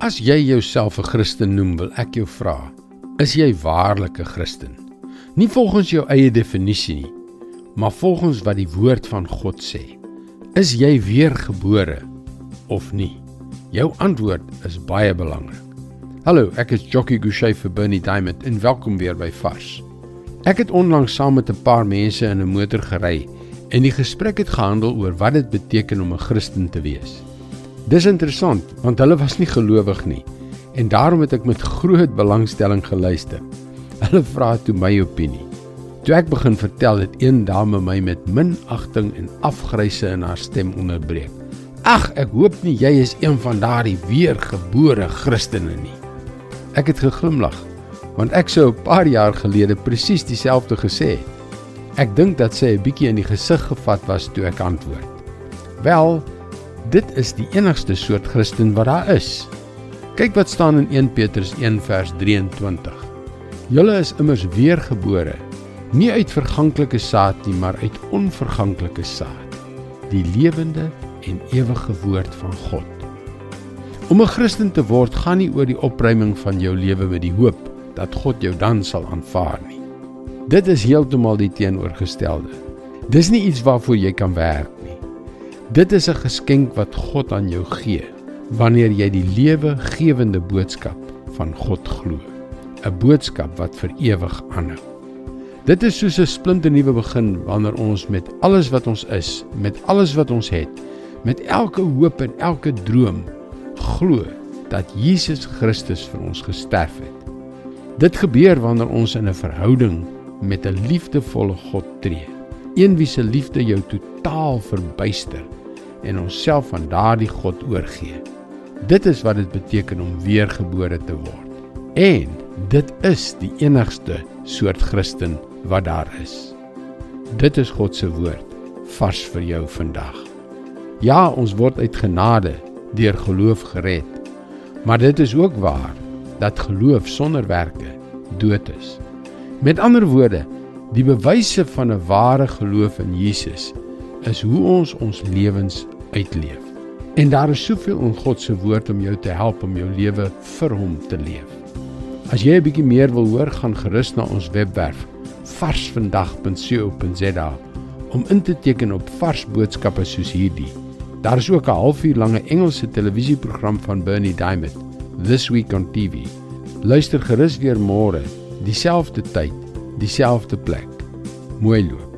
As jy jouself 'n Christen noem, wil ek jou vra, is jy waarlik 'n Christen? Nie volgens jou eie definisie nie, maar volgens wat die woord van God sê. Is jy weergebore of nie? Jou antwoord is baie belangrik. Hallo, ek is Jockey Gouchee vir Bernie Diamond en welkom weer by Vars. Ek het onlangs saam met 'n paar mense in 'n motor gery en die gesprek het gehandel oor wat dit beteken om 'n Christen te wees. Dis interessant want hulle was nie gelowig nie en daarom het ek met groot belangstelling geluister. Hulle vra toe my opinie. Toe ek begin vertel het een dame my met minagting en afgryse in haar stem onderbreek. Ag, ek hoop nie jy is een van daardie weergebore Christene nie. Ek het geglimlag want ek sou 'n paar jaar gelede presies dieselfde gesê het. Ek dink dat sy 'n bietjie in die gesig gevat was toe ek antwoord. Wel, Dit is die enigste soort Christen wat daar is. Kyk wat staan in 1 Petrus 1 vers 23. Julle is immers weergebore, nie uit verganklike saad nie, maar uit onverganklike saad, die lewende en ewige woord van God. Om 'n Christen te word gaan nie oor die opruiming van jou lewe met die hoop dat God jou dan sal aanvaar nie. Dit is heeltemal die teenoorgestelde. Dis nie iets waarvoor jy kan werk Dit is 'n geskenk wat God aan jou gee wanneer jy die lewegewende boodskap van God glo. 'n Boodskap wat vir ewig aanhou. Dit is soos 'n splinternuwe begin wanneer ons met alles wat ons is, met alles wat ons het, met elke hoop en elke droom glo dat Jesus Christus vir ons gesterf het. Dit gebeur wanneer ons in 'n verhouding met 'n liefdevolle God tree. Een wie se liefde jou totaal verbuister en onsself aan daardie God oorgee. Dit is wat dit beteken om weergebore te word. En dit is die enigste soort Christen wat daar is. Dit is God se woord vars vir jou vandag. Ja, ons word uit genade deur geloof gered. Maar dit is ook waar dat geloof sonder werke dood is. Met ander woorde, die bewyse van 'n ware geloof in Jesus is hoe ons ons lewens uitleef. En daar is soveel in God se woord om jou te help om jou lewe vir hom te leef. As jy 'n bietjie meer wil hoor, gaan gerus na ons webwerf varsvandag.co.za om in te teken op vars boodskappe soos hierdie. Daar is ook 'n halfuur lange Engelse televisieprogram van Bernie Diamond, This Week on TV. Luister gerus weer môre, dieselfde tyd, dieselfde plek. Mooi loop.